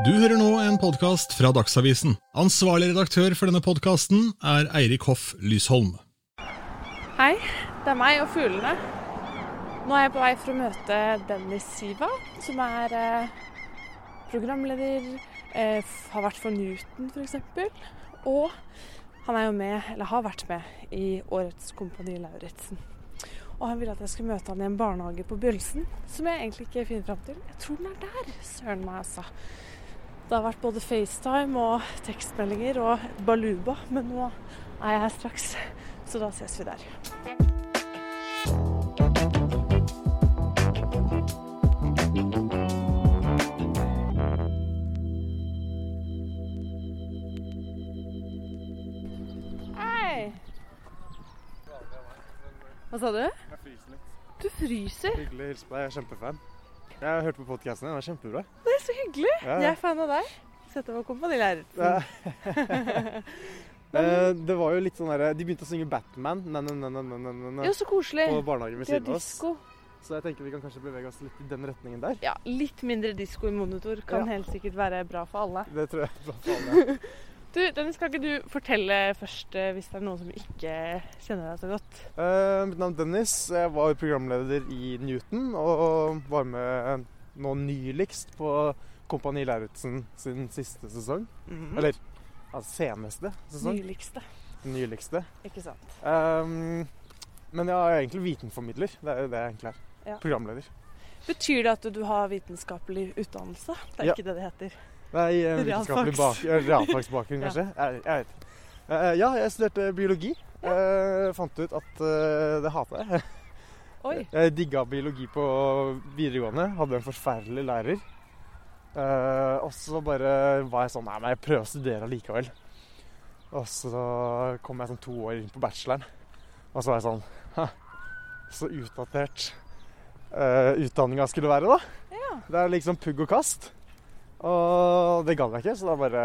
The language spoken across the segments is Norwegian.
Du hører nå en podkast fra Dagsavisen. Ansvarlig redaktør for denne podkasten er Eirik Hoff Lysholm. Hei, det er meg og fuglene. Nå er jeg på vei for å møte Dennis Siva, som er eh, programleder, eh, har vært for Newton f.eks. Og han er jo med, eller har vært med, i årets Kompani Lauritzen. Og han ville at jeg skulle møte han i en barnehage på Bjølsen, som jeg egentlig ikke finner fram til. Jeg tror den er der, søren meg altså. Det har vært både FaceTime og tekstmeldinger og baluba, men nå er jeg her straks, så da ses vi der. Hei! Hva sa du? Jeg fryser litt. Du fryser. Hyggelig å hilse på deg. Jeg er kjempefan. Jeg har hørt på podkasten din. Den var kjempebra. Det er så hyggelig. Ja. Jeg er fan av deg. Sett deg på Kompani Lauritzen. Eh, det var jo litt sånn der, De begynte å synge Batman na, na, na, na, na, Jo, så koselig. på barnehagen ved er siden av oss. Så jeg tenker vi kan kanskje bevege oss litt i den retningen der. Ja, litt mindre disko i monitor kan Ja. helt sikkert være bra for alle. Det tror jeg er bra for alle. Du, Dennis, kan ikke du fortelle først, eh, hvis det er noen som ikke kjenner deg så godt? Uh, mitt navn er Dennis. Jeg var programleder i Newton og var med nå nyligst på Kompani Lauritzen sin siste sesong. Eller altså seneste sesong. Nyligste, Nyligste. ikke sant? Um, men jeg er egentlig vitenformidler. Det er jo det jeg egentlig er. Ja. Programleder. Betyr det at du har vitenskapelig utdannelse? Det er Ja. ikke det det heter. Nei, eh, vitenskapelig bakgrunn, eh, realfagsbakgrunn, Ja. kanskje. Jeg, jeg vet. Uh, ja, jeg studerte biologi. Eh, fant ut at uh, det hata jeg. Oi. Jeg digga biologi på videregående. Hadde en forferdelig lærer. Og så bare var jeg sånn Nei, men jeg prøver å studere allikevel. Og så kom jeg sånn to år inn på bacheloren. Og så var jeg sånn «Hæ, Så utdatert uh, utdanninga skulle være, da. Ja. Det er liksom pugg og kast. Og det gadd jeg ikke, så da bare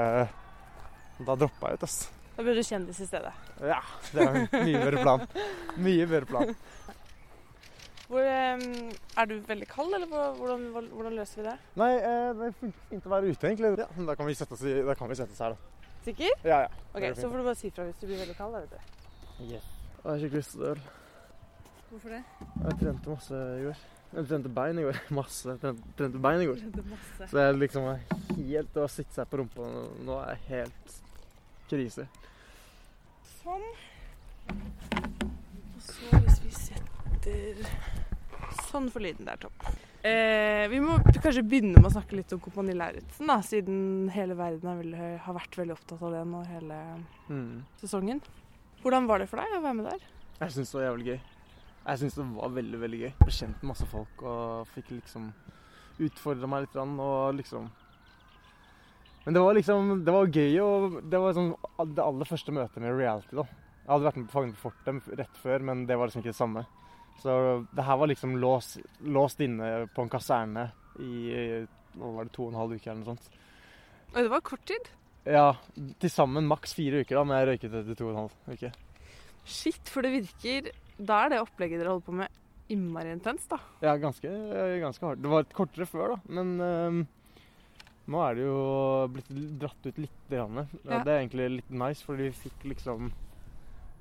Da droppa jeg ut, ass. Da ble du kjendis i stedet. Ja, det er en mye bedre plan. Mye bedre plan. Hvor, er du veldig kald, eller hvordan, hvordan løser vi det? Nei, eh, det er fint å være ute, egentlig. Ja, da kan vi sette oss, i, da kan vi sette oss her, da. Sikker? Ja, ja. Ok, Så får du bare si fra hvis du blir veldig kald. da, vet du. Yes. Jeg har skikkelig lyst til øl. Hvorfor det? Jeg trente masse i går. Jeg trente bein i går. Masse. Jeg trente, trente bein i går. Så jeg liksom er helt å sitte seg på rumpa nå er jeg helt krise. Sånn. Og så hvis vi setter Sånn for lyden. Det er topp. Eh, vi må kanskje begynne med å snakke litt om Kompani Lauritzen, siden hele verden er veldig, har vært veldig opptatt av det nå hele Mm. sesongen. Hvordan var det for deg å være med der? Jeg syns det var jævlig gøy. Jeg syns det var veldig, veldig gøy. Ble kjent med masse folk og fikk liksom utfordra meg litt og liksom Men det var liksom Det var gøy, og det var sånn det aller første møtet med reality, da. Jeg hadde vært med på Fangen på fortet rett før, men det var liksom ikke det samme. Så det her var liksom låst, låst inne på en kaserne i hva var det, to og en halv uke eller noe sånt. Oi, det var kort tid. Ja, til sammen maks fire uker, da, men jeg røyket etter to og en halv uke. Shit, for det virker Da er det opplegget dere holder på med, innmari intenst, da. Ja, ganske, ganske hardt. Det var kortere før, da, men um, nå er det jo blitt dratt ut litt. Grann. Ja. Det er egentlig litt nice, for vi fikk liksom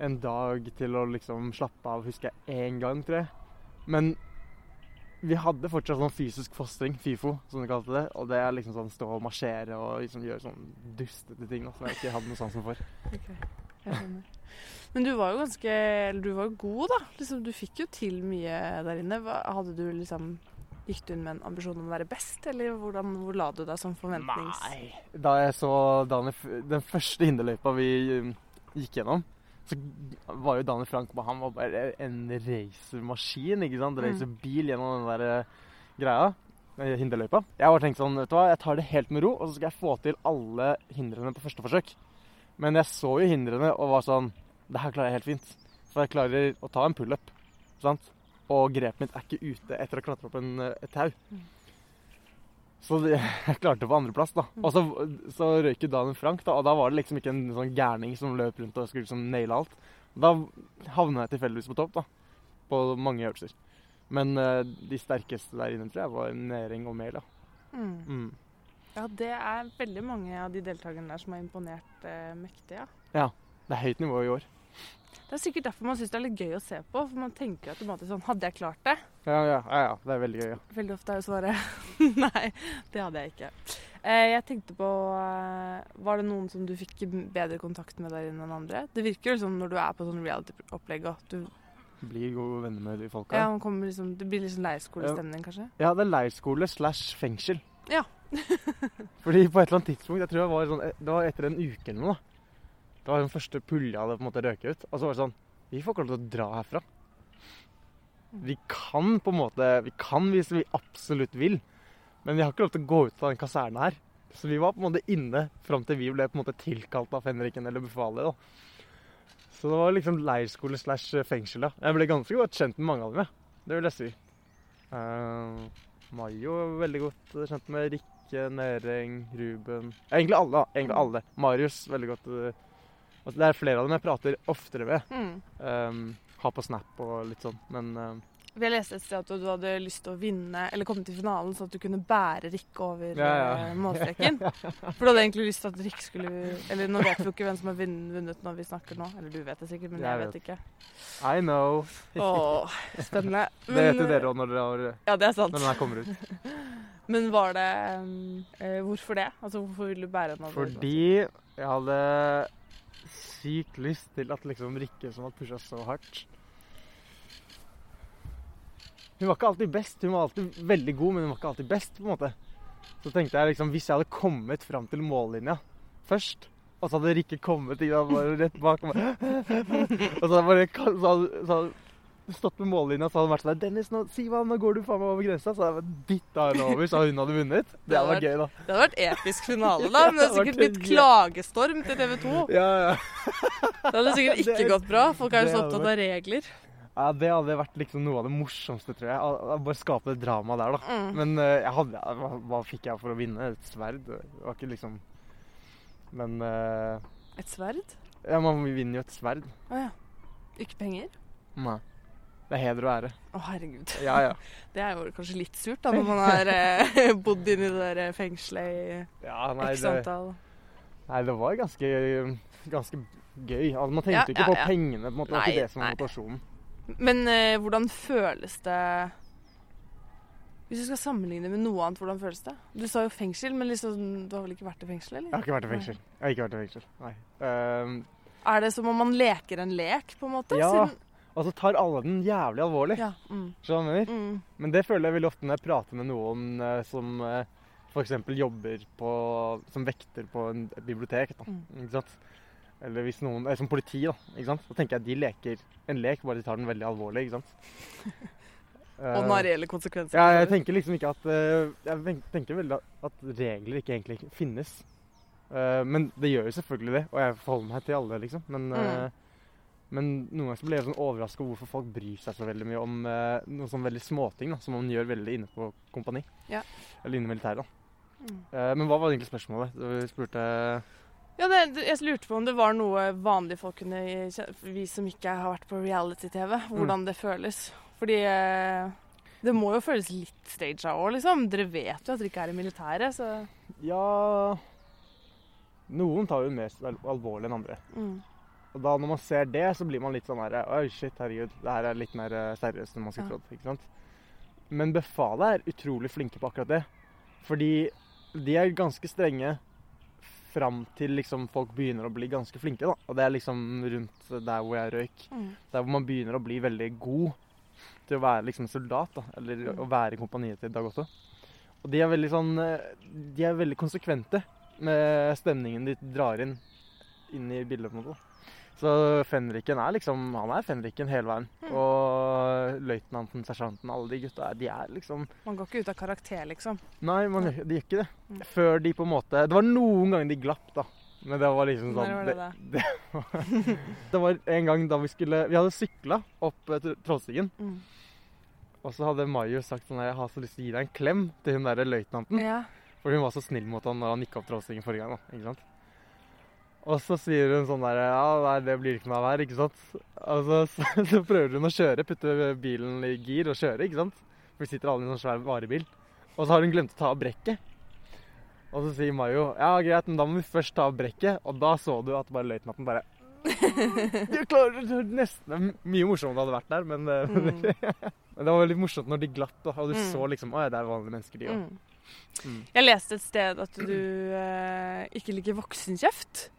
en dag til å liksom slappe av, husker jeg, én gang, tror jeg. Men vi hadde fortsatt sånn fysisk fostring, FIFO, som de kalte det. Og det er liksom sånn stå og marsjere og liksom gjøre sånn dustete ting da, som jeg ikke hadde noe sansen for. Jeg skjønner. Men du var jo ganske Eller du var jo god, da. Liksom, du fikk jo til mye der inne. Hadde du liksom Gikk du inn med en ambisjon om å være best, eller hvordan, hvor la du deg som forventnings... Nei. Da jeg så Daniel, den første hinderløypa vi um, gikk gjennom, så var jo Daniel Frank Han var bare en racermaskin, ikke sant? Mm. Racerbil gjennom den der eh, greia. eh, Hinderløypa. Jeg bare tenkte sånn, vet du hva, jeg tar det helt med ro, og så skal jeg få til alle hindrene på første forsøk. Men jeg så jo hindrene og var sånn Det her klarer jeg helt fint. For jeg klarer å ta en pullup. Og grepet mitt er ikke ute etter å klatre opp en, et tau. Så det, jeg klarte det på andreplass, da. Og så, så røyk jo Daniel Frank, da, og da var det liksom ikke en sånn gærning som løp rundt og skulle liksom naile alt. Da havna jeg tilfeldigvis på topp, da. På mange øvelser. Men uh, de sterkeste der inne, tror jeg, var Næring og mel da. Mm. Mm. Ja, det er veldig mange av de deltakerne der som har imponert eh, mektig, ja. Det er høyt nivå i år. Det er sikkert derfor man syns det er litt gøy å se på. For man tenker automatisk sånn Hadde jeg klart det? Ja, ja, ja, ja. Det er veldig gøy. ja. Veldig ofte er jo svaret nei, det hadde jeg ikke. Eh, jeg tenkte på eh, Var det noen som du fikk bedre kontakt med der inne enn andre? Det virker jo sånn når du er på sånn reality-opplegg at du Blir gode venner med de folka. Ja, man kommer liksom, det blir liksom leirskolestemning, kanskje? Ja, det er leirskole slash fengsel. Ja. Fordi på et eller annet tidspunkt, jeg tror jeg var, sånn, det var etter en uke eller noe, det var den første pulja hadde på en måte røket ut. Og så var det sånn Vi får ikke lov til å dra herfra. Vi kan på en måte Vi kan hvis vi absolutt vil, men vi har ikke lov til å gå ut av den kasernen her. Så vi var på en måte inne fram til vi ble på en måte tilkalt av fenriken eller befalet. da. Så det var liksom leirskole slash fengsel. da. Jeg ble ganske godt kjent med mange av dem. ja. Det vil jeg si. Uh, Mayo veldig godt kjent med. Rikke, Nering, Ruben ja, Egentlig alle. Egentlig alle. Marius veldig godt. eh, altså, det er flere av dem jeg prater oftere med. Mm. Um, har på Snap og litt sånn. Men um, Jeg leste et sted at du hadde lyst til å vinne, eller komme til finalen, så at du kunne bære Rikke over Ja, ja. eh, målstreken. For du hadde egentlig lyst til at Rikke skulle Eller nå vet vi jo ikke hvem som har vunnet når vi snakker nå. Eller du vet det sikkert, men jeg, vet ikke. I know. Åh, spennende. Det vet jo dere òg når, dere har- Ja, det er når den her kommer ut. Men var det um, eh, Hvorfor det? Altså, hvorfor ville du bære den over? Fordi jeg hadde sykt lyst til at liksom Rikke, som hadde pusha så hardt Hun var ikke alltid best. Hun var alltid veldig god, men hun var ikke alltid best. på en måte. Så tenkte jeg liksom, hvis jeg hadde kommet fram til mållinja først, og så hadde Rikke kommet sant, bare rett bak meg Og så hadde jeg bare så hadde, så hadde stått med mållinja, så hadde hun vært sånn 'Dennis, nå, si hva, nå går du faen meg over grensa.' Så hadde jeg dytta henne over, så hun hadde vunnet. Det hadde vært gøy, da. Det hadde vært episk finale, da. Men det hadde sikkert blitt klagestorm til TV 2. Ja, ja. Det hadde sikkert ikke gått bra. Folk er jo så opptatt av regler. Ja, Det hadde vært liksom noe av det morsomste, tror jeg. Å- Bare skape det dramaet der, da. Mm. Men eh, jeg hadde, hva, hva fikk jeg for å vinne? Et sverd? Det var ikke liksom Men uh, Et sverd? ja, man vinner jo et sverd. Å ja. Ikke penger? Nei. Det er heder og ære. Å, herregud. Ja, ja. Det er jo kanskje litt surt, da, når man har eh, bodd inni det der fengselet i ja nei, x antall nei, det var ganske, ganske gøy. Altså, man tenkte Ja, ikke på pengene. på en måte. Det var ikke det som var motivasjonen. Men eh, hvordan føles det Hvis du skal sammenligne med noe annet, hvordan føles det? Du sa jo fengsel, men liksom, du har vel ikke vært i fengsel, Jeg eller? har ikke vært i fengsel. Jeg har ikke vært i fengsel, nei. Um, Er det som om man leker en lek, på en måte? Ja. Siden, og så tar alle den jævlig alvorlig. ja. Mm, Skjønner du jeg mm, Men det føler jeg veldig ofte når jeg prater med noen eh, som eh, f.eks. jobber på, som vekter på en, et bibliotek. Da, Mm. ikke sant? Eller hvis noen, eh, som politi, da. Ikke sant? Da tenker jeg at de leker en lek, bare de tar den veldig alvorlig. ikke sant? og den har reelle konsekvenser. ja, jeg tenker liksom ikke at eh, Jeg tenker veldig at regler ikke egentlig finnes. Eh, men det gjør jo selvfølgelig det, og jeg forholder meg til alle, liksom. Men, mm. men noen ganger så blir jeg sånn overraska over hvorfor folk bryr seg så veldig mye om eh, noen sånn veldig småting da, som man gjør veldig inne på kompani. Ja. Eller inne i militæret. da. Mm. Eh, men hva var egentlig spørsmålet? Du spurte Ja, det, jeg lurte på om det var noe vanlige folk kunne Vi som ikke har vært på reality-TV, hvordan det føles. Fordi eh, det må jo føles litt staged òg, liksom. Dere vet jo at dere ikke er i militæret, så Ja Noen tar jo mer alvorlig enn andre. mm. Og da når man ser det, så blir man litt sånn herre Oi, shit, herregud. Det her er litt mer eh, seriøst enn man skulle Ja. trodd. Ikke sant? Men befalet er utrolig flinke på akkurat det. Fordi de er ganske strenge fram til liksom folk begynner å bli ganske flinke. da. Og det er liksom rundt der hvor jeg røyk. Mm. Der hvor man begynner å bli veldig god til å være liksom soldat, da. Eller Mm. å være i kompaniet til Dag også. Og de er veldig sånn eh, De er veldig konsekvente med stemningen de drar inn inn i bildet. på en måte. Så fenriken er liksom Han er fenriken hele veien. Mm. Og løytnanten, sersjanten, alle de gutta de er liksom Man går ikke ut av karakter, liksom. Nei, man, de gjør ikke det. Mm. Før de på en måte Det var noen ganger de glapp, da. Men det var liksom sånn Når var det da? det, var, det var en gang da vi skulle Vi hadde sykla opp eh, Trollstigen. Mm. Og så hadde Mayo sagt sånn Jeg har så lyst til å gi deg en klem til hun der løytnanten. Ja. For hun var så snill mot han når han gikk opp Trollstigen forrige gang. da, ikke sant? Og så sier hun sånn der Ja, nei, det blir ikke noe av her, ikke sant? Og så, så, så prøver hun å kjøre, putte bilen i gir og kjøre, ikke sant? For vi sitter alle i en sånn svær varebil. Og så har hun glemt å ta av brekket. Og så sier Mayo ja, greit, men da må vi først ta av brekket. Og da så du at bare løytnanten bare Du klarer det nesten mye morsommere om det hadde vært der, men, eh, Mm. det var veldig morsomt når de glatt, da, og du Mm. så liksom Å ja, det er vanlige mennesker, de òg. Mm. Mm. Jeg leste et sted at du eh, ikke liker voksenkjeft.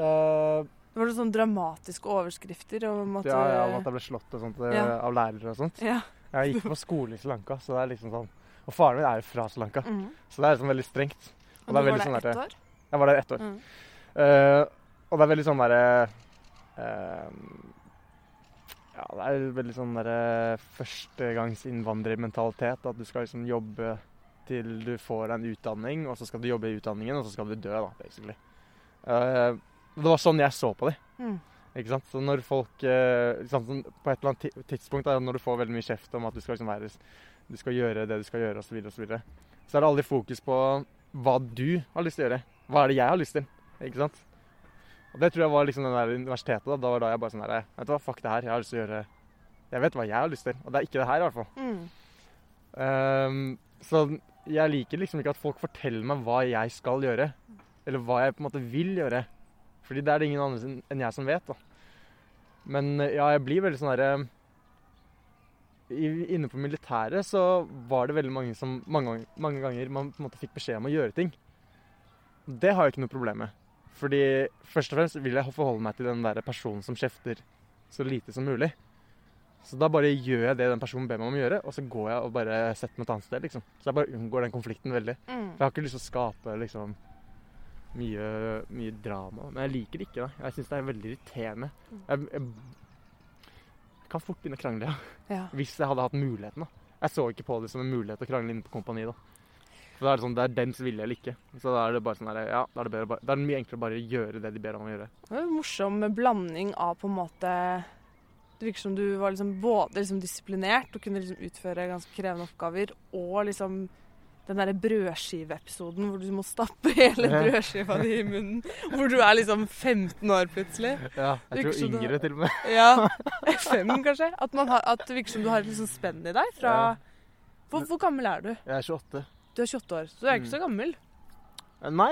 Uh, Det var det sånn dramatiske overskrifter at ja, ja, om at jeg ble slått og sånt eh, Ja. av lærere og sånt. Ja. Jeg gikk på skole i Sri Lanka, så det er liksom sånn Og faren min er jo fra Sri Lanka, Mm. så det er liksom veldig strengt. Og det er du var sånn der sånn ett år? Jeg var der ett år. Mm. Uh, og det er veldig sånn derre uh, Ja, det er veldig sånn derre førstegangsinnvandrermentalitet. At du skal liksom jobbe til du får en utdanning, og så skal du jobbe i utdanningen, og så skal du dø, da, basically. Eh, det var sånn jeg så på det. Mm. Ikke sant? Så når folk liksom, På et eller annet tidspunkt, da, når du får veldig mye kjeft om at du skal, liksom være, du skal gjøre det du skal gjøre, osv., så, videre, og så, så er det aldri fokus på hva du har lyst til å gjøre. Hva er det jeg har lyst til? Ikke sant? Og det tror jeg var liksom den der universitetet. Da, da var da jeg bare sånn der Vet du hva, fuck det her. Jeg har lyst til å gjøre Jeg vet hva jeg har lyst til, og det er ikke det her, i hvert fall. Mm. Um, så jeg liker liksom ikke at folk forteller meg hva jeg skal gjøre. Eller hva jeg på en måte vil gjøre. Fordi det er det ingen andre enn jeg som vet. da. Men eh, ja, jeg blir veldig sånn herre Inne på militæret så var det veldig mange som mange, mange ganger man på en måte fikk beskjed om å gjøre ting. Det har jeg ikke noe problem med. Fordi først og fremst vil jeg forholde meg til den der personen som kjefter så lite som mulig. Så da bare gjør jeg det den personen ber meg om å gjøre, og så går jeg og bare setter meg et annet sted, liksom. Så jeg bare unngår den konflikten veldig. Mm. For jeg har ikke lyst til å skape liksom mye, mye drama. Men jeg liker det ikke, da. Jeg syns det er veldig irriterende. Jeg, jeg kan fort begynne å krangle, ja. Hvis jeg hadde hatt muligheten, da. Jeg så ikke på det som en mulighet å krangle inne på kompani, da. For da er det sånn, det er dens vilje eller ikke. Så da er det bare sånn der, ja, da er det, bare- da er det mye enklere å bare gjøre det de ber om å gjøre. Det var en morsom blanding av på en måte Det virker som du var liksom både liksom disiplinert og kunne liksom utføre ganske krevende oppgaver, og liksom den derre brødskiveepisoden hvor du må stappe hele brødskiva di i munnen. Hvor du er liksom 15 år plutselig. Ja, jeg Virker tror yngre til og med. Ja. Fem, kanskje. At, man har, at det virker som du har et liksom spenn i deg fra hvor, hvor gammel er du? Jeg er 28. Du er 28 år, så du er ikke Mm. så gammel. Eh, Nei.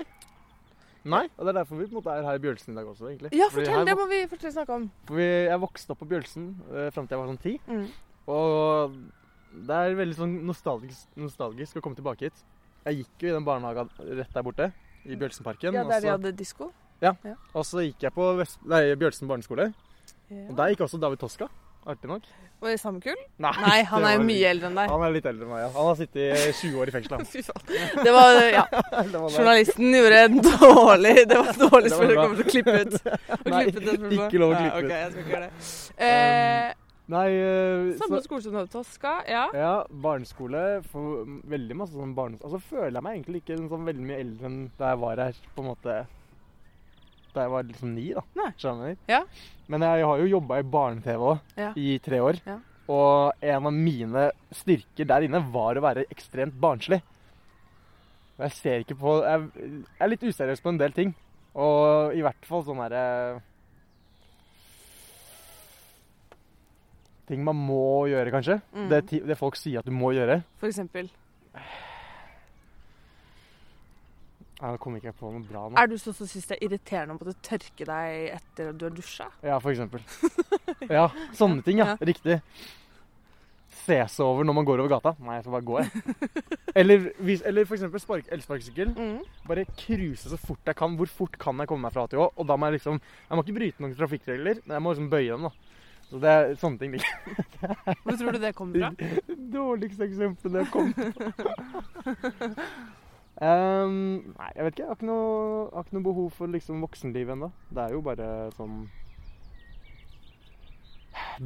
Nei, og det er derfor vi på en måte er her i Bjølsen i dag også, egentlig. Ja, fortell! her Det må vi fortelle snakke om. For vi, jeg vokste opp på Bjølsen uh, fram til jeg var sånn ti. Mm. Og det er veldig sånn nostalgisk, nostalgisk å komme tilbake hit. Jeg gikk jo i den barnehagen rett der borte, i Bjølsenparken. Ja, der de så- hadde disko. Og så gikk jeg på Vest, nei, Bjølsen barneskole. Og der gikk også David Toska. Artig nok. Var det samme kull? Nei, Nei, han er jo mye eldre enn deg. Han er litt eldre enn meg, ja. Han har sittet i 20 år i fengsel, han. Det var, ja, Det var journalisten gjorde en dårlig Det var dårlig spørsmål. bra. kommer til å klippe ut. Nei, klippe ut ikke lov å klippe ut. ok, okay, jeg skal ikke gjøre det. Eh, Nei, uh, samme så, skole som du hadde Toska, ja. ja, barneskole for veldig masse sånn barneskole. Altså føler jeg meg egentlig ikke sånn veldig mye eldre enn da jeg var her, på en måte Da jeg var liksom ni, da. Nei. Skjønner du? Ja. Men jeg har jo jobba i barne-TV òg, Ja. i tre år. Ja. Og en av mine styrker der inne var å være ekstremt barnslig. Jeg ser ikke på Jeg, jeg er litt useriøs på en del ting. Og i hvert fall sånn herre Ting man må gjøre, kanskje. Mm. Det, det folk sier at du må gjøre. For eksempel. Nei, Nå kommer ikke jeg på noe bra nå. Er du sånn som syns det er irriterende å måtte tørke deg etter at du har dusja? Ja, for eksempel. Ja, sånne ting, ja. Ja. Riktig. seg over når man går over gata. Nei, jeg får bare gå, jeg. Eller, hvis, eller for eksempel spark, elsparkesykkel. Mm. Bare cruise så fort jeg kan. Hvor fort kan jeg komme meg fra til Å? Og da må jeg liksom Jeg må ikke bryte noen trafikkregler, men jeg må liksom bøye dem, da. Så det er sånne ting. Hvor tror du det kommer fra? Dårligste eksempelet jeg kom på. Um, nei, jeg vet ikke. Jeg har ikke noe, har ikke noe behov for liksom voksenliv ennå. Det er jo bare sånn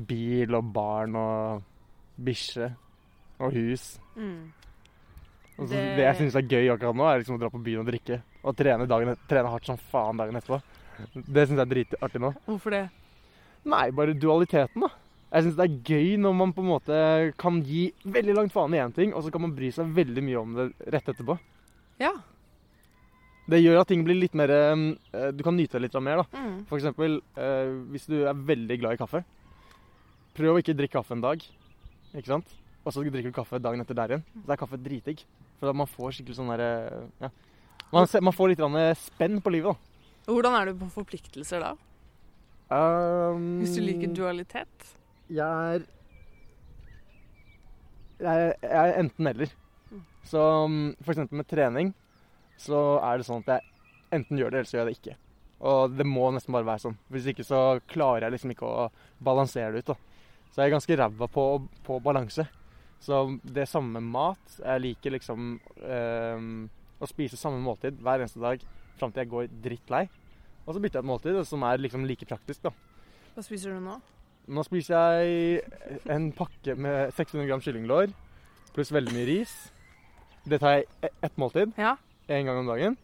Bil og barn og bikkje og hus. Mm. Og så Det- det, jeg syns er gøy akkurat nå, er liksom å dra på byen og drikke. Og trene, dagen, trene hardt som faen dagen etterpå. Det syns jeg er dritartig nå. Hvorfor det? Nei, bare dualiteten, da. Jeg syns det er gøy når man på en måte kan gi veldig langt faen i én ting, og så kan man bry seg veldig mye om det rett etterpå. Ja. Det gjør at ting blir litt mer eh, Du kan nyte det litt mer, da. Mm. For eksempel eh, hvis du er veldig glad i kaffe. Prøv å ikke drikke kaffe en dag, ikke sant? Og så drikker du kaffe dagen etter der igjen. Så er kaffe dritdigg. For man får skikkelig sånn derre ja, Man, man får litt spenn på livet, da. Hvordan er du på forpliktelser da? Um, Hvis du liker dualitet? Jeg er Jeg, er- jeg er enten-eller. Mm. Så um, for eksempel med trening så er det sånn at jeg enten gjør det, eller så gjør jeg det ikke. Og det må nesten bare være sånn. Hvis ikke så klarer jeg liksom ikke å balansere det ut. da. Så jeg er ganske ræva på, på balanse. Så det samme med mat Jeg liker liksom ehm, å spise samme måltid hver eneste dag fram til jeg går drittlei. Og så bytter jeg et måltid som er liksom like praktisk, da. Hva spiser du nå? Nå spiser jeg en pakke med 600 gram kyllinglår pluss veldig mye ris. Det tar jeg e- ett måltid Ja. én gang om dagen.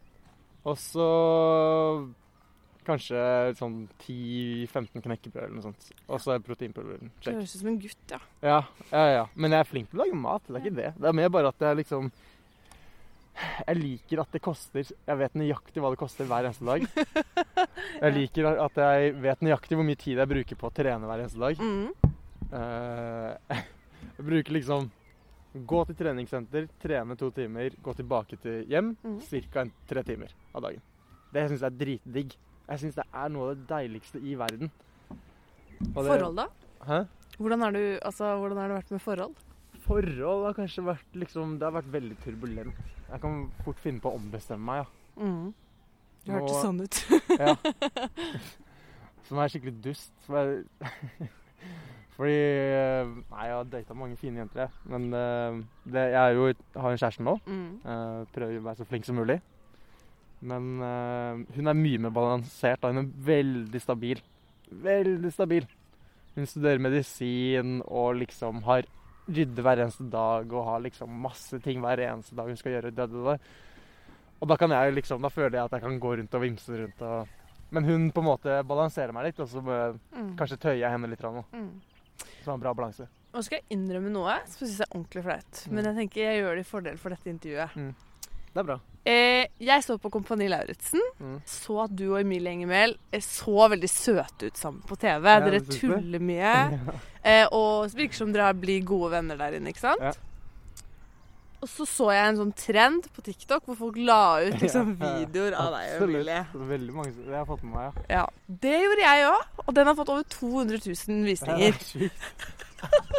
Og så kanskje sånn 10-15 knekkebrød eller noe sånt. Og så proteinpulver. Check. høres ut som en gutt, ja. Ja, ja, ja. Men jeg er flink til å lage mat. Det er ikke det. Det er mer bare at jeg liksom Jeg liker at det koster Jeg vet nøyaktig hva det koster hver eneste dag. Jeg liker at jeg vet nøyaktig hvor mye tid jeg bruker på å trene hver eneste dag. Mm. Eh, jeg bruker liksom Gå til treningssenter, trene to timer, gå tilbake til hjem. Mm. Ca. tre timer av dagen. Det syns jeg er dritdigg. Jeg syns det er noe av det deiligste i verden. Det- Forhold, da? Hæ? Hvordan har, du, altså, hvordan har det vært med forhold? Forhold har kanskje vært liksom Det har vært veldig turbulent. Jeg kan fort finne på å ombestemme meg, ja. Mm. Nå- hørtes sånn ut. ja. Som er skikkelig dust. Er Fordi eh, Nei, jeg har data mange fine jenter, jeg. Men eh, det, jeg jo, har en kjæreste nå. Mm. Eh, prøver å være så flink som mulig. Men hun er mye mer balansert. Da. Hun er veldig stabil. Veldig stabil. Hun studerer medisin og liksom har rydde hver eneste dag og har liksom masse ting hver eneste dag hun skal gjøre. Det, det, det. Og da kan jeg liksom, da føler jeg at jeg kan gå rundt og vimse rundt. Og, men hun på en måte balanserer meg litt, og så må jeg Mm. kanskje tøyer jeg henne litt. nå, Mm. Så har en bra balanse. Nå skal jeg innrømme noe som jeg syns er ordentlig flaut. Mm. Men jeg tenker jeg gjør det i fordel for dette intervjuet. Det er bra. Eh, jeg så på Kompani Lauritzen. Mm. Så at du og Emilie Enger eh, så veldig søte ut sammen på TV. dere det syns du? tuller mye. Eh, og det virker som dere blir gode venner der inne, ikke sant? Ja. Og så så jeg en sånn trend på TikTok hvor folk la ut liksom, Ja, ja. videoer av deg og. Emilie. Veldig mange Jeg har fått med meg, ja. Ja, Det gjorde jeg òg, og den har fått over 200 000 Det visninger. er sjukt.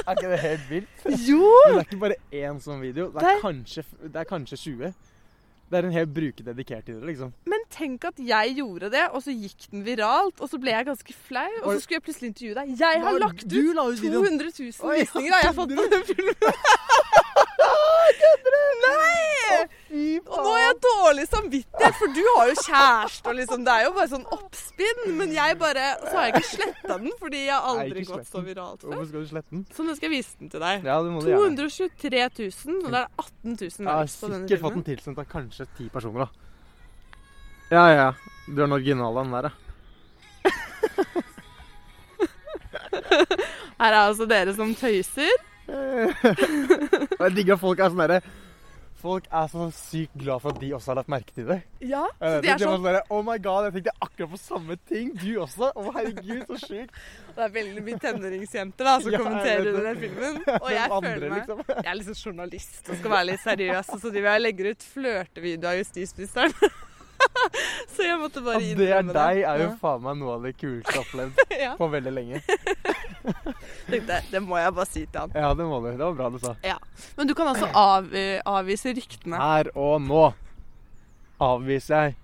Er ikke det helt vilt? Jo! Men det er ikke bare én sånn video. Det er, Det- kanskje, det er kanskje 20. Det er en hel bruker dedikert til det, liksom. Men tenk at jeg gjorde det, og så gikk den viralt, og så ble jeg ganske flau, og så skulle jeg plutselig intervjue deg. Jeg har lagt ut du la ut videoen. 200 000 Oi, visninger, har jeg fått på den filmen. Nei! Fy Og nå har jeg dårlig samvittighet, for du har jo kjæreste, og liksom, det er jo bare sånn oppspinn. Men jeg bare Så har jeg ikke sletta den, fordi jeg har aldri gått så viralt før. Hvorfor skal du slette den? Så nå skal jeg vise den til deg. Ja, det må du 223 000, og det er 18 000 Jeg har likes på denne sikkert fått filmen. den tilsendt av kanskje ti personer, da. Ja, ja. ja. Du er den originale, den der, ja. Her er altså dere som tøyser. Jeg digger at folk er sånn derre Folk er så sykt glad for at de også har lagt merke til det. Ja, så de er sånn sånn der, Oh my god, jeg tenkte akkurat på samme ting. Du også. Å herregud, så sjukt. Det er veldig mye tenåringsjenter da, som Ja, kommenterer under den filmen. Og jeg andre, føler meg liksom? Jeg er liksom journalist og skal være litt seriøs, så driver jeg og legger ut flørtevideo av justisministeren. så jeg måtte bare At det er deg, er jo faen meg noe av det kuleste jeg har opplevd ja. på veldig lenge. Tenkte jeg, det må jeg bare si til han. Ja, det må du. Det var bra du sa. Ja. Men du kan altså av, eh, avvise ryktene. Her og nå avviser jeg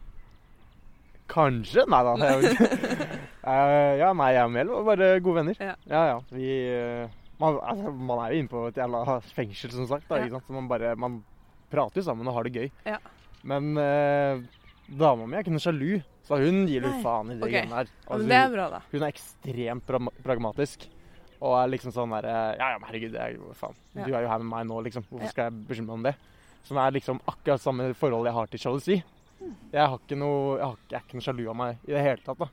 Kanskje? Nei da. Eh, ja, nei, jeg og Mel var bare gode venner. Ja. ja. ja. Vi eh, man, altså, man er jo inne på et jævla fengsel, som sagt. Da, Ja. man bare Man prater jo sammen og har det gøy. Ja. Men eh, dama mi er ikke noe sjalu, så hun gir litt faen i det okay. greiene der. Altså, det er bra, da. hun er ekstremt pra pragmatisk. Og er liksom sånn derre Ja, ja, men herregud, er faen. Ja. Du er jo her med meg nå, liksom. Hvorfor Ja. skal jeg bekymre meg om det? Som er liksom akkurat samme forhold jeg har til sjalusi. Jeg har ikke noe Jeg, har, ikke- jeg er ikke noe sjalu av meg i det hele tatt, da.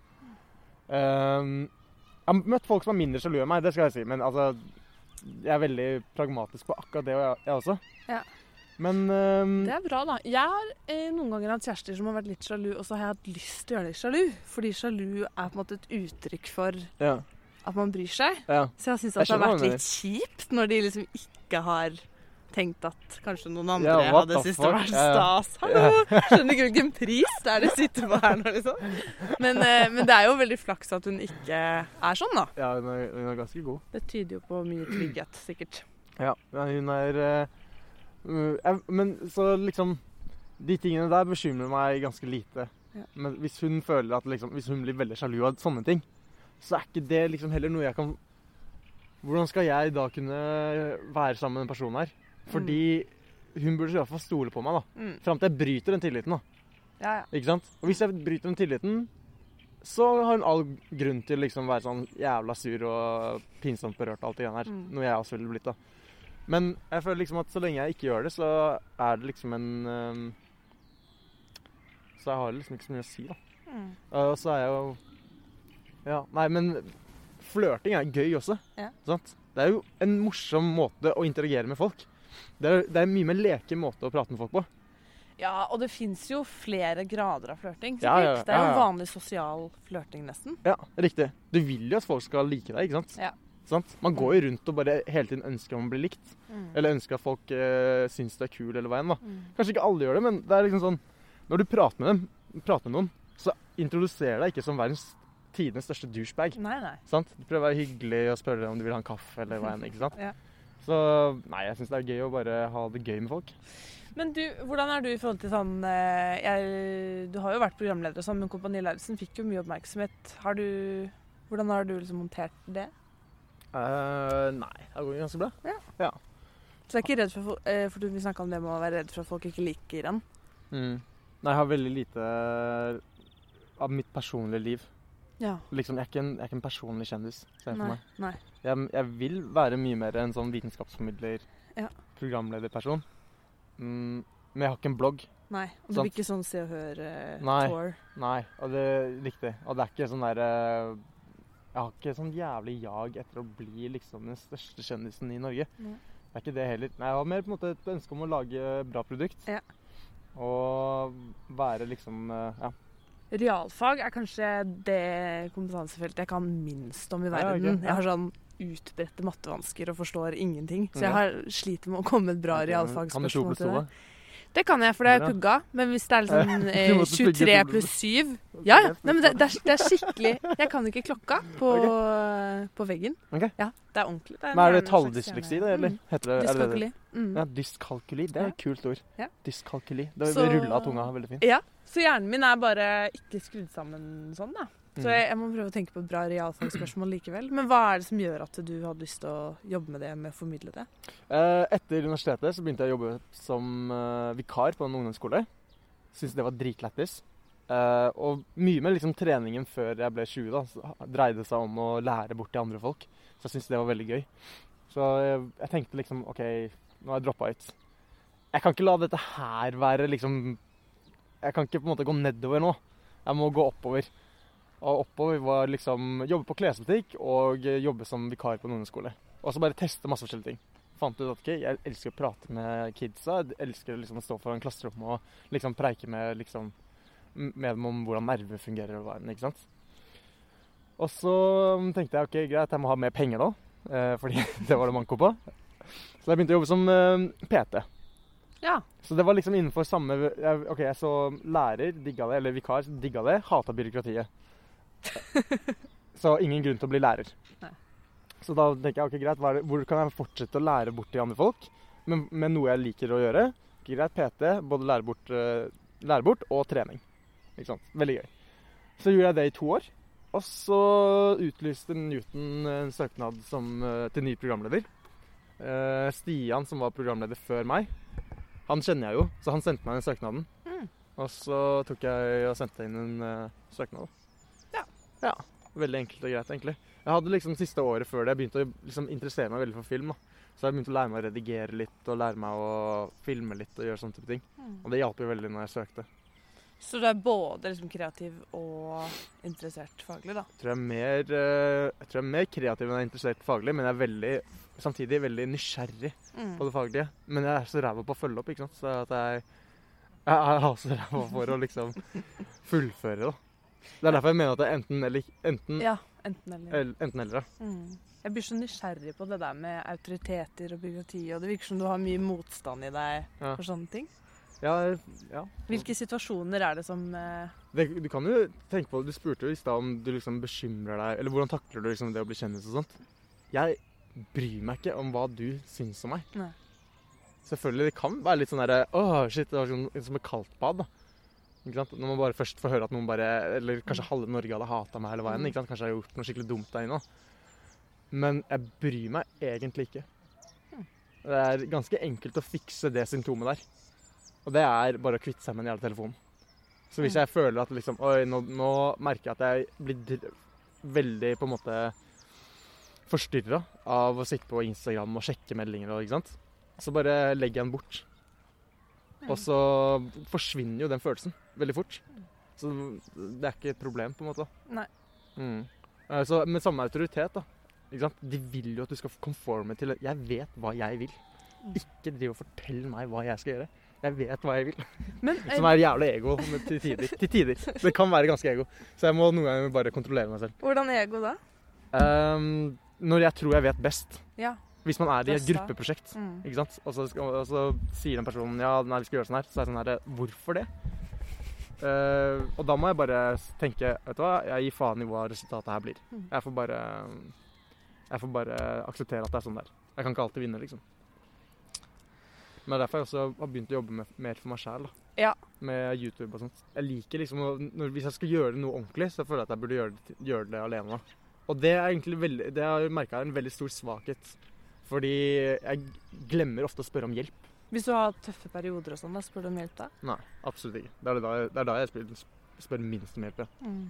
Um, jeg har møtt folk som er mindre sjalu av meg, det skal jeg si. Men altså Jeg er veldig pragmatisk på akkurat det, og jeg, jeg også. Ja. Men um, Det er bra, da. Jeg har eh, noen ganger hatt kjærester som har vært litt sjalu, og så har jeg hatt lyst til å gjøre dem sjalu. Fordi sjalu er på en måte et uttrykk for ja, at man bryr seg. ja. Så jeg syns det har vært litt kjipt når de liksom ikke har tenkt at kanskje noen andre Ja, hadde syntes det var stas. Hallo! Skjønner ikke hvilken pris det er de sitter på her nå, liksom. Men, eh, men det er jo veldig flaks at hun ikke er sånn, da. Ja, hun er, hun er ganske god. Det tyder jo på mye trygghet, sikkert. Ja, hun er eh, jeg- Men så liksom De tingene der bekymrer meg ganske lite. Ja. Men hvis hun føler at liksom Hvis hun blir veldig sjalu av sånne ting, så er ikke det liksom heller noe jeg kan Hvordan skal jeg da kunne være sammen med den personen her? Fordi hun burde i hvert fall stole på meg, da. Mm. Fram til jeg bryter den tilliten, da. Ja, ja. Ikke sant? Og hvis jeg bryter den tilliten, så har hun all grunn til å liksom være sånn jævla sur og pinsomt berørt alt det greiene her. Mm. Noe jeg også ville blitt, da. Men jeg føler liksom at så lenge jeg ikke gjør det, så er det liksom en øhm, Så jeg har liksom ikke så mye å si, da. Mm. Og så er jeg jo Ja, nei, men flørting er gøy også. Ja. Sant? Det er jo en morsom måte å interagere med folk. Det er, det er en mye mer leken måte å prate med folk på. Ja, og det fins jo flere grader av flørting. Ja, ja, ja, Det er jo vanlig sosial flørting, nesten. Ja, riktig. Du vil jo at folk skal like deg, ikke sant? Ja. Sant? Man går jo rundt og bare hele tiden ønsker om å bli likt. Mm. Eller ønsker at folk eh, syns du er kul eller hva enn. da. Mm. Kanskje ikke alle gjør det, men det er liksom sånn Når du prater med dem, prater med noen, så introduserer deg ikke som verdens tidenes største douchebag. Nei, nei. Sant? Du prøver å være hyggelig og spørre om du vil ha en kaffe eller hva enn. ikke sant? Ja. Så nei, jeg syns det er gøy å bare ha det gøy med folk. Men du, hvordan er du i forhold til sånn eh, jeg, Du har jo vært programleder og sånn, men Kompani Lauritzen fikk jo mye oppmerksomhet. Har du Hvordan har du liksom håndtert det? Eh, nei, det går ganske bra. Så du er ikke redd for, eh, for du- Vi snakka om det med å være redd for at folk ikke liker en. Mm. Nei, jeg har veldig lite av mitt personlige liv. Ja. Liksom, jeg er ikke en, jeg er ikke en personlig kjendis, ser jeg for Nei. meg. nei. Jeg, jeg vil være mye mer en sånn vitenskapsformidler, Ja. programlederperson. Mm, men jeg har ikke en blogg. nei. Og du vil blir ikke sånn Se og Hør-tour? Nei. Nei, og det er riktig. Og det er ikke sånn derre Jeg har ikke sånn jævlig jag etter å bli liksom den største kjendisen i Norge. Nei. Det er ikke det heller. Nei, jeg har mer på en måte et ønske om å lage bra produkt. Ja. Og være liksom eh, Ja. Realfag er kanskje det kompetansefeltet jeg kan minst om i verden. ja, verden. ok. Jeg har sånn utbredte mattevansker og forstår ingenting. Så jeg har sliter med å komme med et bra realfagsspørsmål til det. Det kan jeg, for det har jeg pugga. Men hvis det er liksom eh, 23 pluss 7 Ja, ja. Nei, men det, det, er, det er skikkelig Jeg kan ikke klokka på, på veggen. Ja, det er ordentlig. Det Men er det talldysleksi, det, eller? Mm. Heter det, er det det? Dyskalkuli. Mm. Ja, dyskalkuli. Det er et kult ord. Ja. Dyskalkuli. Det Så- rulla tunga veldig fint. Ja, så hjernen min er bare ikke skrudd sammen sånn, da. Så Mm. jeg, jeg må prøve å tenke på et bra realfagsspørsmål likevel. Men hva er det som gjør at du hadde lyst til å jobbe med det, med å formidle det? Eh, Etter universitetet så begynte jeg å jobbe som eh, vikar på en ungdomsskole. Syntes det var dritlættis. Eh, og mye med liksom treningen før jeg ble 20, da, så dreide seg om å lære bort til andre folk. Så jeg syntes det var veldig gøy. Så jeg, jeg tenkte liksom OK, nå har jeg droppa ut. Jeg kan ikke la dette her være liksom Jeg kan ikke på en måte gå nedover nå. Jeg må gå oppover. Og oppover var liksom jobbe på klesbutikk og jobbe som vikar på en ungdomsskole. Og så bare teste masse forskjellige ting fant ut at okay, jeg elsker å prate med kidsa. Jeg elsker liksom å stå foran klasserommet og liksom preike med, liksom, med dem om hvordan nerver fungerer og hva enn. ikke sant? Og så tenkte jeg ok, greit, jeg må ha mer penger da, eh, fordi det var det manko på. Så jeg begynte å jobbe som eh, PT. Ja. Så det var liksom innenfor samme OK, jeg så lærer, digga det, eller vikar, digga det, hata byråkratiet. Så ingen grunn til å bli lærer. Nei. Så da tenker jeg ok, greit, det, hvor kan jeg fortsette å lære bort til andre folk, men med noe jeg liker å gjøre? Greit, PT, både lære bort, eh, lære bort og trening. Ikke sant? Veldig gøy. Så gjorde jeg det i to år. Og så utlyste Newton en søknad som, eh, til ny programleder. Eh, Stian, som var programleder før meg, han kjenner jeg jo, så han sendte meg den søknaden. Mm. Og så tok jeg og sendte inn en søknad. Ja. Veldig enkelt og greit, egentlig. Jeg hadde liksom siste året før det jeg begynte å liksom interessere meg veldig for film. da. Så jeg begynte å lære meg å redigere litt og lære meg å filme litt og gjøre sånne type ting. Og det hjalp jo veldig når jeg søkte. Så du er både liksom kreativ og interessert faglig, da? Jeg tror jeg er mer, eh, jeg tror jeg er mer kreativ enn jeg er interessert faglig, men jeg er veldig, samtidig veldig nysgjerrig Mm. på det faglige. Men jeg er så ræva på å følge opp, ikke sant. Så at jeg, jeg er også ræva for å liksom fullføre, da. Det er derfor jeg mener at det er enten eller. Enten Ja. enten eller. El- Enten eller, ja. Mm. Jeg blir så nysgjerrig på det der med autoriteter og byråkrati, og det virker som du har mye motstand i deg Ja. for sånne ting. Ja, ja. Hvilke situasjoner er det som eh, Det, du kan jo tenke på. Du spurte jo i stad om du liksom bekymrer deg Eller hvordan takler du liksom det å bli kjendis og sånt. Jeg bryr meg ikke om hva du syns om meg. Nei. Selvfølgelig, det kan være litt sånn derre Åh, shit, det var sånn, som et kaldt bad, da. Når man bare først får høre at noen bare Eller kanskje halve Norge hadde hata meg hele veien. Kanskje jeg har gjort noe skikkelig dumt der inne. Men jeg bryr meg egentlig ikke. Det er ganske enkelt å fikse det symptomet der. Og det er bare å kvitte seg med den jævla telefonen. Så hvis jeg føler at liksom Oi, nå, nå merker jeg at jeg blir veldig på en måte forstyrra av å sitte på Instagram og sjekke meldinger og ikke sant. Så bare legger jeg den bort. Og så forsvinner jo den følelsen veldig fort. Så det er ikke et problem, på en måte. Nei. Mm. Eh, Så med samme autoritet, da. Ikke sant? De vil jo at du skal conforme til Jeg vet hva jeg vil. Mm. Ikke driv og fortell meg hva jeg skal gjøre. Jeg vet hva jeg vil. Men eh, Som er jævlig ego men til tider. Til tider. Det kan være ganske ego. Så jeg må noen ganger bare kontrollere meg selv. hvordan er ego da? Um, når jeg tror jeg vet best. Ja. Hvis man er i et gruppeprosjekt, Mm. Og så, og så sier den personen ja, nei, vi skal gjøre sånn her. Så er det sånn her Hvorfor det? Eh, og da må jeg bare tenke Vet du hva, jeg gir faen i hva resultatet her blir. Mm. Jeg får bare Jeg får bare akseptere at det er sånn det er. Jeg kan ikke alltid vinne, liksom. Men det er derfor jeg også har begynt å jobbe med, mer for meg sjæl. Ja. Med YouTube og sånt. Jeg liker liksom når, Hvis jeg skal gjøre noe ordentlig, så føler jeg at jeg burde gjøre det, gjøre det alene. da. Og det er egentlig veldig, det har jeg merka er en veldig stor svakhet. Fordi jeg glemmer ofte å spørre om hjelp. Hvis du har tøffe perioder og sånn, da spør du om hjelp da? Nei, absolutt ikke. Det er da, jeg- det er da jeg spør, spør minst om hjelp. Ja. Mm.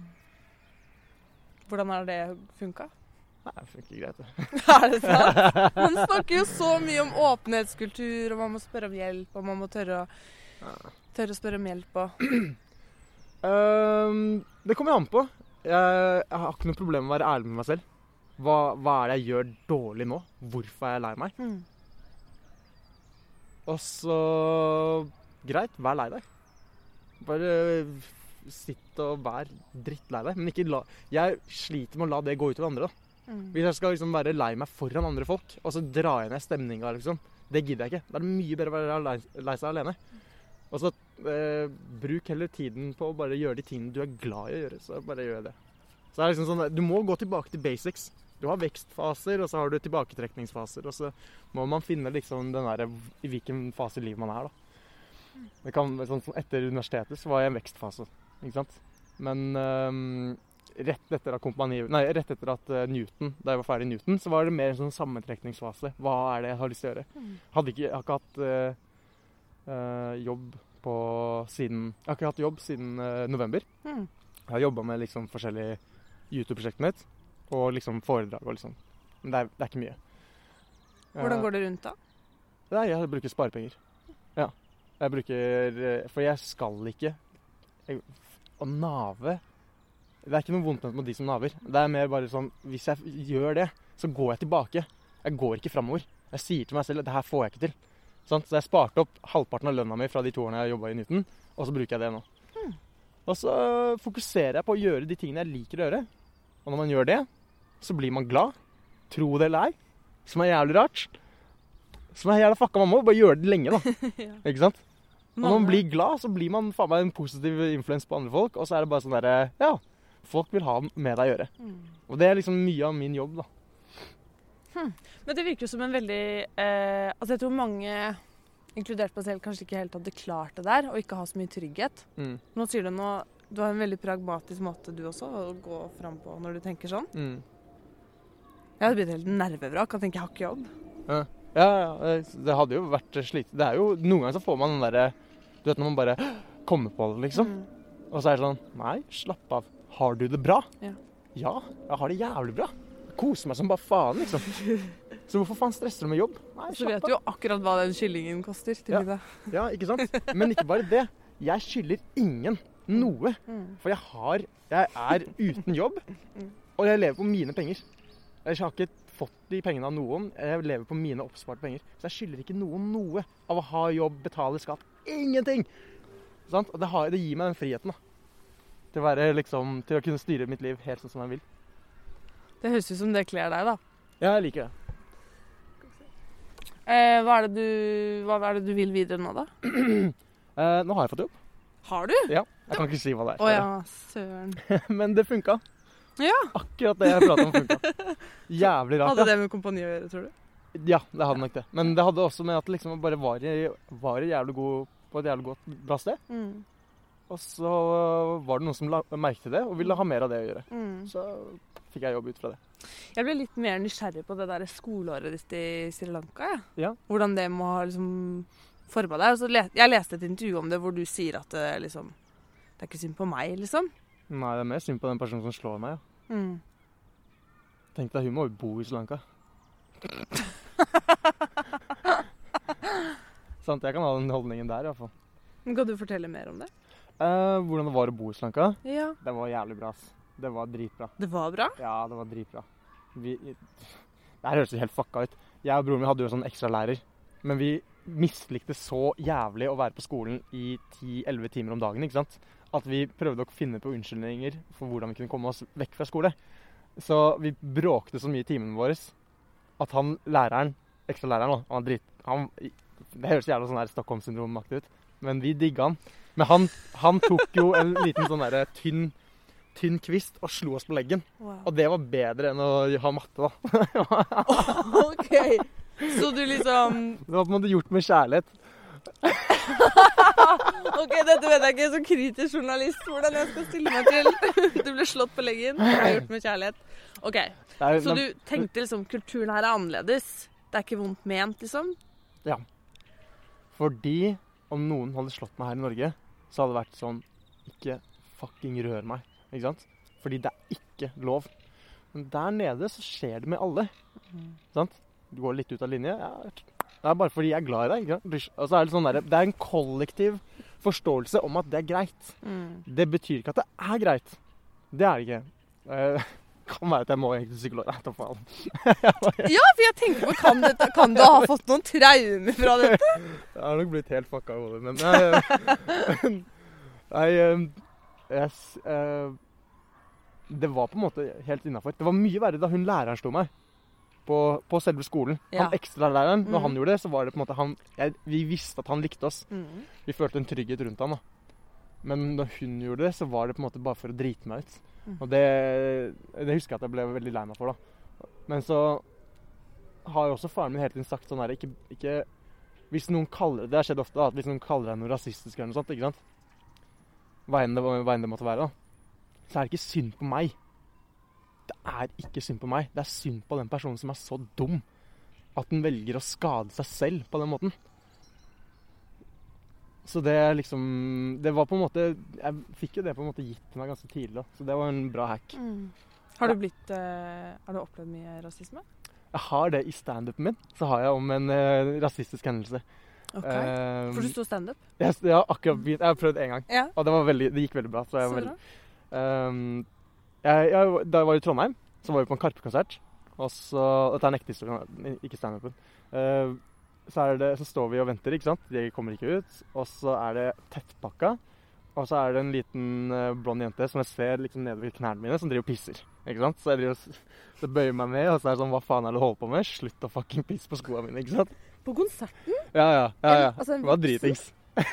Hvordan har det funka? Nei, det funker greit, det. er det sant? Man snakker jo så mye om åpenhetskultur, og man må spørre om hjelp, og man må tørre å, tørre å spørre om hjelp og um, det kommer an på. Jeg, jeg har ikke noe problem med å være ærlig med meg selv. Hva, hva er det jeg gjør dårlig nå? Hvorfor er jeg lei meg? mm. Og så Greit, vær lei deg. Bare sitt og vær drittlei deg. Men ikke la Jeg sliter med å la det gå utover andre. da. Mm. Hvis jeg skal liksom være lei meg foran andre folk, og så dra jeg ned stemninga, liksom, det gidder jeg ikke. Da er det mye bedre å være lei, lei seg alene. Og så eh, bruk heller tiden på å bare gjøre de tingene du er glad i å gjøre. Så bare gjør det. Så det er liksom sånn, Du må gå tilbake til basics. Du har vekstfaser, og så har du tilbaketrekningsfaser. Og så må man finne liksom den der, i hvilken fase i livet man er. da. Det kan, sånn, etter universitetet så var jeg i en vekstfase. ikke sant? Men ehm, rett etter nei, rett etter at eh, Newton, da jeg var ferdig i Newton, så var det mer en sånn sammentrekningsfase. Hva er det jeg har lyst til å gjøre? Mm. Hadde ikke, jeg har ikke hatt eh, jobb på siden Jeg har ikke hatt jobb siden eh, november. Mm. Jeg har jobba med liksom forskjellige YouTube-prosjektet mitt og liksom foredrag og liksom. Men det er, det er ikke mye. Hvordan går det rundt da? Nei, jeg bruker sparepenger. Ja. Jeg bruker eh, For jeg skal ikke jeg, Å nave Det er ikke noe vondt med de som naver. Det er mer bare sånn Hvis jeg gjør det, så går jeg tilbake. Jeg går ikke framover. Jeg sier til meg selv at det her får jeg ikke til. Sånn? Så jeg sparte opp halvparten av lønna mi fra de to årene jeg jobba i Newton, og så bruker jeg det nå. Og så fokuserer jeg på å gjøre de tingene jeg liker å gjøre. Og når man gjør det, så blir man glad. Tro det eller ei. Som er jævlig rart. Som er jævla fucka, man må bare gjøre det lenge, da. ja. Ikke sant? Og når man blir glad, så blir man faen meg en positiv influens på andre folk. Og så er det bare sånn derre Ja, folk vil ha med deg å gjøre. Mm. Og det er liksom mye av min jobb, da. Men det virker jo som en veldig eh, Altså jeg tror mange, inkludert meg selv, kanskje ikke helt hadde klart det der, og ikke ha så mye trygghet. Mm. Nå sier du nå Du har en veldig pragmatisk måte du også å gå fram på når du tenker sånn. Mm. Jeg hadde blitt helt nervevrak og tenkt jeg har ikke jobb. Ja, ja, det- det hadde jo vært slit. Det er jo Noen ganger så får man den derre Du vet når man bare kommer på det, liksom. Mm. Og så er det sånn Nei, slapp av. Har du det bra? Ja. Ja, jeg har det jævlig bra. Koser meg som bare faen, liksom. Så hvorfor faen stresser du med jobb? Nei, Så vet du jo akkurat hva den kyllingen koster til Ja. middag. Ja, ikke sant? Men ikke bare det. Jeg skylder ingen noe. Mm. For jeg har Jeg er uten jobb, Mm. og jeg lever på mine penger. Jeg har ikke fått de pengene av noen. Jeg lever på mine oppsparte penger. Så jeg skylder ikke noen noe av å ha jobb, betale skatt. Ingenting! Sant? Og det, har, det gir meg den friheten, da. Til å være liksom Til å kunne styre mitt liv helt sånn som jeg vil. Det høres ut som det kler deg, da. Ja, jeg liker det. Eh, hva, er det du, hva er det du vil videre nå, da? Eh, nå har jeg fått jobb. Har du? Ja, Jeg kan ikke si hva det Å er. ja, søren. Men det funka. Ja. Akkurat det jeg prata om, funka. Jævlig rart. Hadde det med kompani å gjøre, tror du? Ja, det hadde nok det. Men det hadde også med at liksom bare var, i, var i jævlig god, på et jævlig godt, bra sted. Mm. Og så var det noen som la, merket det og ville ha mer av det å gjøre. Mm. Så fikk jeg jobb ut fra det. Jeg ble litt mer nysgjerrig på det der skoleåret ditt i Sri Lanka. Ja. Ja. Hvordan det må ha liksom forma deg. Jeg leste et intervju om det hvor du sier at det liksom Det er ikke synd på meg, liksom. Nei, det er mer synd på den personen som slår meg. Ja. Mm. Tenk deg, hun må jo bo i Sri Lanka. Sant, jeg kan ha den holdningen der i hvert fall. Kan du fortelle mer om det? Eh, hvordan det var å bo i Sri Lanka? Ja. Det var jævlig bra. ass. Det var dritbra. Det var bra? Ja, det var dritbra. Vi, det her høres jo helt fucka ut. Jeg og broren min hadde jo en sånn ekstralærer. Men vi mislikte så jævlig å være på skolen i 10-11 timer om dagen. ikke sant? At vi prøvde å finne på unnskyldninger for hvordan vi kunne komme oss vekk fra skole. Så vi bråkte så mye i timene våre at han læreren, ekstralæreren, han var drit... Han, det høres jævla sånn Stockholm-syndrom-aktig ut, men vi digga han. Men han, han tok jo en liten sånn derre tynn, tynn kvist og slo oss på leggen. Wow. Og det var bedre enn å ha matte, da. OK. Så du liksom Det var på en måte gjort med kjærlighet. OK, dette vet jeg ikke som kritisk journalist hvordan jeg skal stille meg til. Du ble slått på leggen. Det er gjort med kjærlighet. OK. Så du tenkte liksom kulturen her er annerledes? Det er ikke vondt ment, liksom? Ja. Fordi om noen hadde slått meg her i Norge, så hadde det vært sånn Ikke fucking rør meg. Ikke sant? Fordi det er ikke lov. Men der nede så skjer det med alle. Sant? Du går litt ut av linje. Ja, det er bare fordi jeg er glad i deg. Ikke? Og så er det sånn der, Det er en kollektiv forståelse om at det er greit. Mm. Det betyr ikke at det er greit. Det er det ikke. Uh, kan være at jeg må egentlig psykolog. Nei, ta faen. Ja, for jeg tenker på kan, dette, kan du ha fått noen traumer fra dette? Jeg har nok blitt helt fucka i hodet, men Nei, nei yes, jeg, eh, Det var på en måte helt innafor. Det var mye verre da hun læreren slo meg. På, på selve skolen. Ja. Han ekstralæreren, når Mhm. han gjorde det, så var det på en måte han jeg, Vi visste at han likte oss. Mm. Vi følte en trygghet rundt ham. da. Men når hun gjorde det, så var det på en måte bare for å drite meg ut. Mm. Og det, det husker jeg at jeg ble veldig lei meg for, da. Men så har jo også faren min hele tiden sagt sånn her ikke, ikke Hvis noen kaller Det har skjedd ofte, da, at hvis noen kaller deg noe rasistisk eller noe sånt, ikke sant Hva enn det, hva enn det måtte være, da. Så er det ikke synd på meg. Det er ikke synd på meg. Det er synd på den personen som er så dum at den velger å skade seg selv på den måten. Så det er liksom Det var på en måte Jeg fikk jo det på en måte gitt meg ganske tidlig, da. Så det var en bra hack. Mm. Har du blitt uh, Har du opplevd mye rasisme? Jeg har det i standupen min. Så har jeg om en uh, rasistisk hendelse. Ok. Uh, For du sto standup? jeg, jeg har akkurat begynt. Jeg har prøvd én gang. Ja. Og det, var veldig, det gikk veldig bra. Så jeg Så var veldig, bra. Jeg, jeg, da jeg var i Trondheim, så var vi på en Karpe-konsert. Og så Dette er en ekte historie, ikke standupen. Uh, så, det- så står vi og venter, ikke sant. De kommer ikke ut. Og så er det tettpakka. Og så er det en liten uh, blond jente som jeg ser liksom nede ved knærne mine, som driver og pisser. Ikke sant? Så jeg driver, og så bøyer meg ned, og så er det sånn Hva faen er det du holder på med? Slutt å fucking pisse på skoene mine, ikke sant? På konserten? Ja, ja. ja, ja. En- altså en Det var dritings.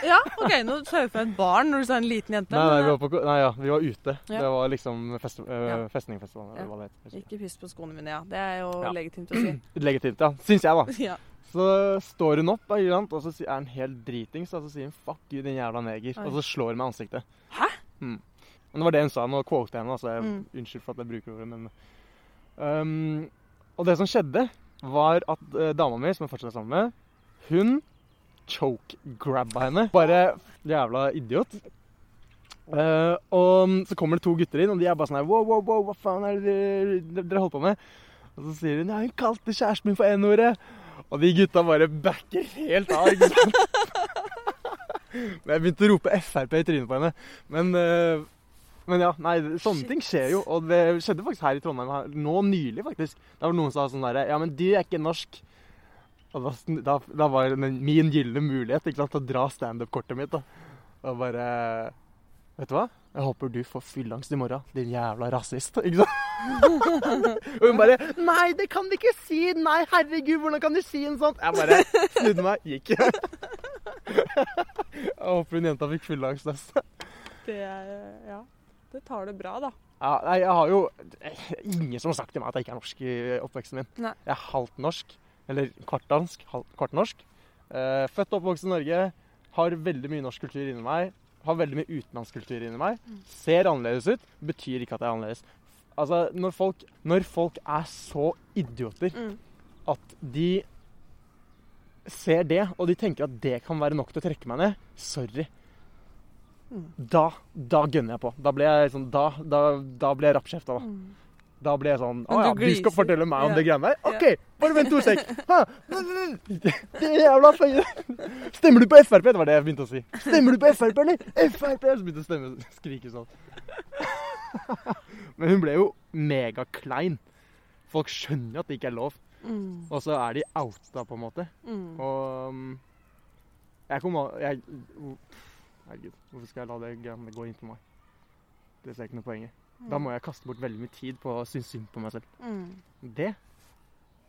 Ja, OK. Nå sa jeg et barn når du sa en liten jente. Nei, nei, vi var, på, nei ja, vi var ute. Ja. Det var liksom fest, øh, festningfestivalen, eller hva det heter. Ikke piss på skoene mine, ja. Det er jo legitimt å si. Legitimt, ja. Syns jeg, da. Ja. Så står hun opp, og så er hun helt dritings, og så sier hun 'fuck you, din jævla neger', Oi. og så slår hun meg i ansiktet. Hæ? Mm. Men det var det hun sa. Nå quoter jeg henne, altså. jeg, Mm. unnskyld for at jeg bruker ordet, men um, Og det som skjedde, var at uh, dama mi, som jeg fortsatt er sammen med, hun choke-grabba henne. Bare jævla idiot. Uh, og så kommer det to gutter inn, og de er bare sånn her Wow, wow, wow, hva faen er det dere, dere holder på med? Og så sier hun ja, hun kalte kjæresten min for N-ordet. Og de gutta bare backer helt av, ikke sant? Men jeg begynte å rope Frp i trynet på henne. Men, uh, men ja, nei, sånne Shit. ting skjer jo. Og det skjedde faktisk her i Trondheim her, nå nylig, faktisk. Da var det noen som sa sånn derre Ja, men du er ikke norsk. Og da, da, da var min gylne mulighet ikke sant, til å dra standup-kortet mitt. da. Og bare Vet du hva? Jeg håper du får fyllangst i morgen, din jævla rasist. Ikke sant? og hun bare Nei, det kan du ikke si! Nei, herregud, hvordan kan du si en sånn? Jeg bare snudde meg, gikk. jeg håper hun jenta fikk fyllangst. Altså. Det Ja. Det tar det bra, da. Ja, nei, jeg har jo Ingen som har sagt til meg at jeg ikke er norsk i oppveksten min. Nei. Jeg er halvt norsk. Eller kvart dansk, halvt, kvart norsk. Eh, født og oppvokst i Norge. Har veldig mye norsk kultur inni meg. Har veldig mye utenlandsk kultur inni meg. Ser annerledes ut. Betyr ikke at jeg er annerledes. Altså, når folk, når folk er så idioter Mm. at de ser det, og de tenker at det kan være nok til å trekke meg ned, sorry. Mm. Da, da gønner jeg på. Da blir jeg sånn Da, da, da jeg rappkjefta, da. Mm. Da blir jeg sånn Å ja, du skal fortelle meg om Ja. det greiene der? OK, bare vent to sek. Det er jævla feie. Stemmer du på Frp? Det var det jeg begynte å si. Stemmer du på Frp, eller? Frp! Så begynte jeg å stemme, skrike sånn. Men hun ble jo megaklein. Folk skjønner jo at det ikke er lov. Mm. Og så er de outa, på en måte. Mm. Og um, jeg kommer jeg, Herregud, hvorfor skal jeg la det gå inn på meg? Det ser jeg ikke noe poeng i. Da må jeg kaste bort veldig mye tid på å synes synd på meg selv. mm. Det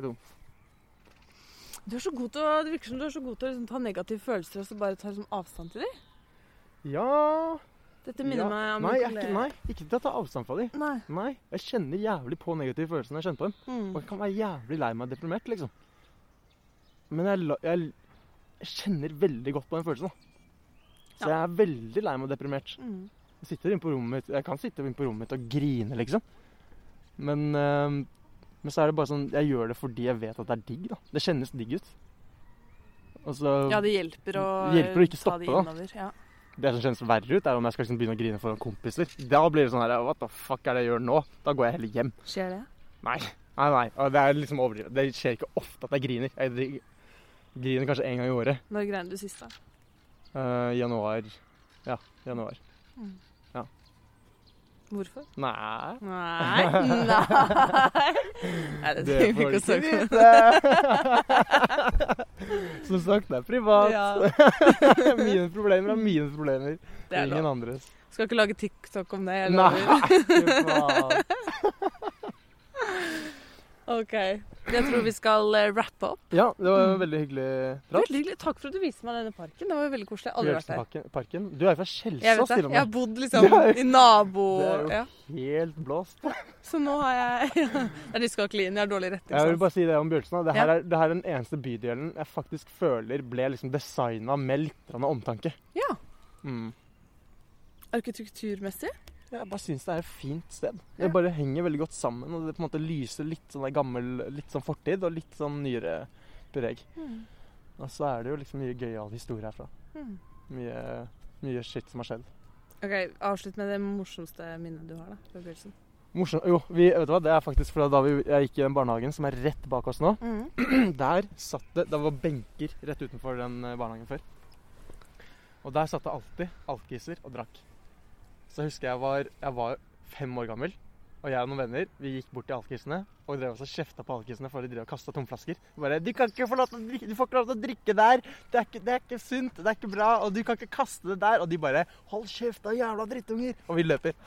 Du er så god til å, Det virker som du er så god til å liksom, ta negative følelser og så bare ta liksom, avstand til dem. Ja Dette minner ja. meg om nei, jeg er ikke, nei, ikke til å ta avstand fra dem. Nei. Nei, jeg kjenner jævlig på negative følelser når jeg kjenner på dem. Mm. Og jeg kan være jævlig lei meg og deprimert, liksom. Men jeg, jeg, jeg kjenner veldig godt på den følelsen. da. Så Ja. jeg er veldig lei meg og deprimert. Mm. Jeg sitter inne på rommet mitt Jeg kan sitte inne på rommet mitt og grine, liksom. Men, øh, men så er det bare sånn Jeg gjør det fordi jeg vet at det er digg, da. Det kjennes digg ut. Og så Ja, det hjelper å, Hjelper å ikke ta stoppe, det innover. Ja. Det som kjennes verre ut, er om jeg skal liksom begynne å grine foran kompiser. Da blir det sånn her What the fuck er det jeg gjør nå? Da går jeg heller hjem. Skjer det? Nei. Nei, nei. Det er liksom overdrivet. Det skjer ikke ofte at jeg griner. Jeg griner kanskje én gang i året. Når grein du sist, da? Uh, januar. Ja, januar. Hvorfor? Nei Nei. Nei. Nei det Det får du ikke vite. Som sagt, det er privat. Ja, mine problemer er mine problemer. det er Ingen lov. andres. Skal ikke lage TikTok om det. Jeg Nei, fy faen. OK. Jeg tror vi skal eh, rappe opp. Ja, det var veldig hyggelig prat. Veldig hyggelig. Takk for at du viste meg denne parken. Det var jo veldig koselig. Aldri vært der. Parken. Parken. Du er fra Skjelsås, til og Jeg har bodd liksom jo- i nabo... Det er jo Ja. helt blåst. Så nå har jeg Det er Dyskalkulien. Jeg har dårlig retning. Jeg vil bare si det om Bjølsen. Det her, er, det her er den eneste bydelen jeg faktisk føler ble liksom designa med litt omtanke. Ja. Mm. Arkitekturmessig. Jeg bare syns det er et fint sted. Det bare henger veldig godt sammen. Og det på en måte lyser litt sånn gammel Litt sånn fortid og litt sånn nyere preg. Mm. Og så er det jo liksom mye gøyal historie herfra. Mm. Mye, mye shit som har skjedd. OK, avslutt med det morsomste minnet du har, da. Fra. Morsomt. Jo, vi, vet du hva? det er faktisk fra da vi, jeg gikk i den barnehagen som er rett bak oss nå. Mm. Der satt det Det var benker rett utenfor den eh, barnehagen før. Og der satt det alltid alkiser og drakk. Så husker jeg var, jeg var fem år gammel, og jeg og noen venner vi gikk bort til alkisene og drev oss og kjefta på alkisene for de drev og kasta tomflasker. Bare 'Du kan ikke få lov til å drikke, du får ikke lov til å drikke der! Det er, ikke, det er ikke sunt, det er ikke bra, og du kan ikke kaste det der!' Og de bare 'Hold kjeft, da, jævla drittunger!' Og vi løper.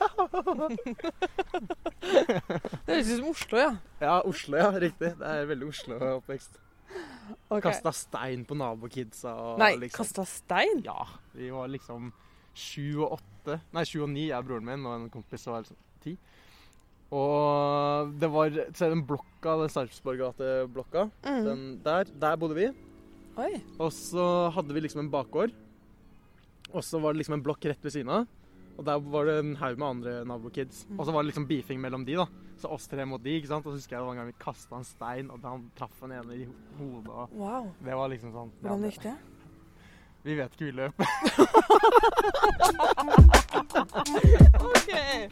Det høres ut som Oslo, ja. Ja, Oslo, ja. Riktig. Det er veldig Oslo-oppvekst. Okay. Kasta stein på nabokidsa og Nei, liksom kasta stein? Ja, vi var liksom sju og åtte Nei, sju og ni, jeg og broren min og en kompis som er liksom 10. Og det var Se den blokka, den Sarpsborg-gateblokka. Mm. Den der, der bodde vi. Oi. Og så hadde vi liksom en bakgård. Og så var det liksom en blokk rett ved siden av. Og der var det en haug med andre nabokids. Mm. Og så var det liksom beefing mellom de, da. Så oss tre mot de, ikke sant. Og så husker jeg det var en gang vi kasta en stein, og han traff en ene i hodet. og Wow. Det var liksom sånn ja, Hvordan gikk det? Vi vet ikke, vi løp. okay.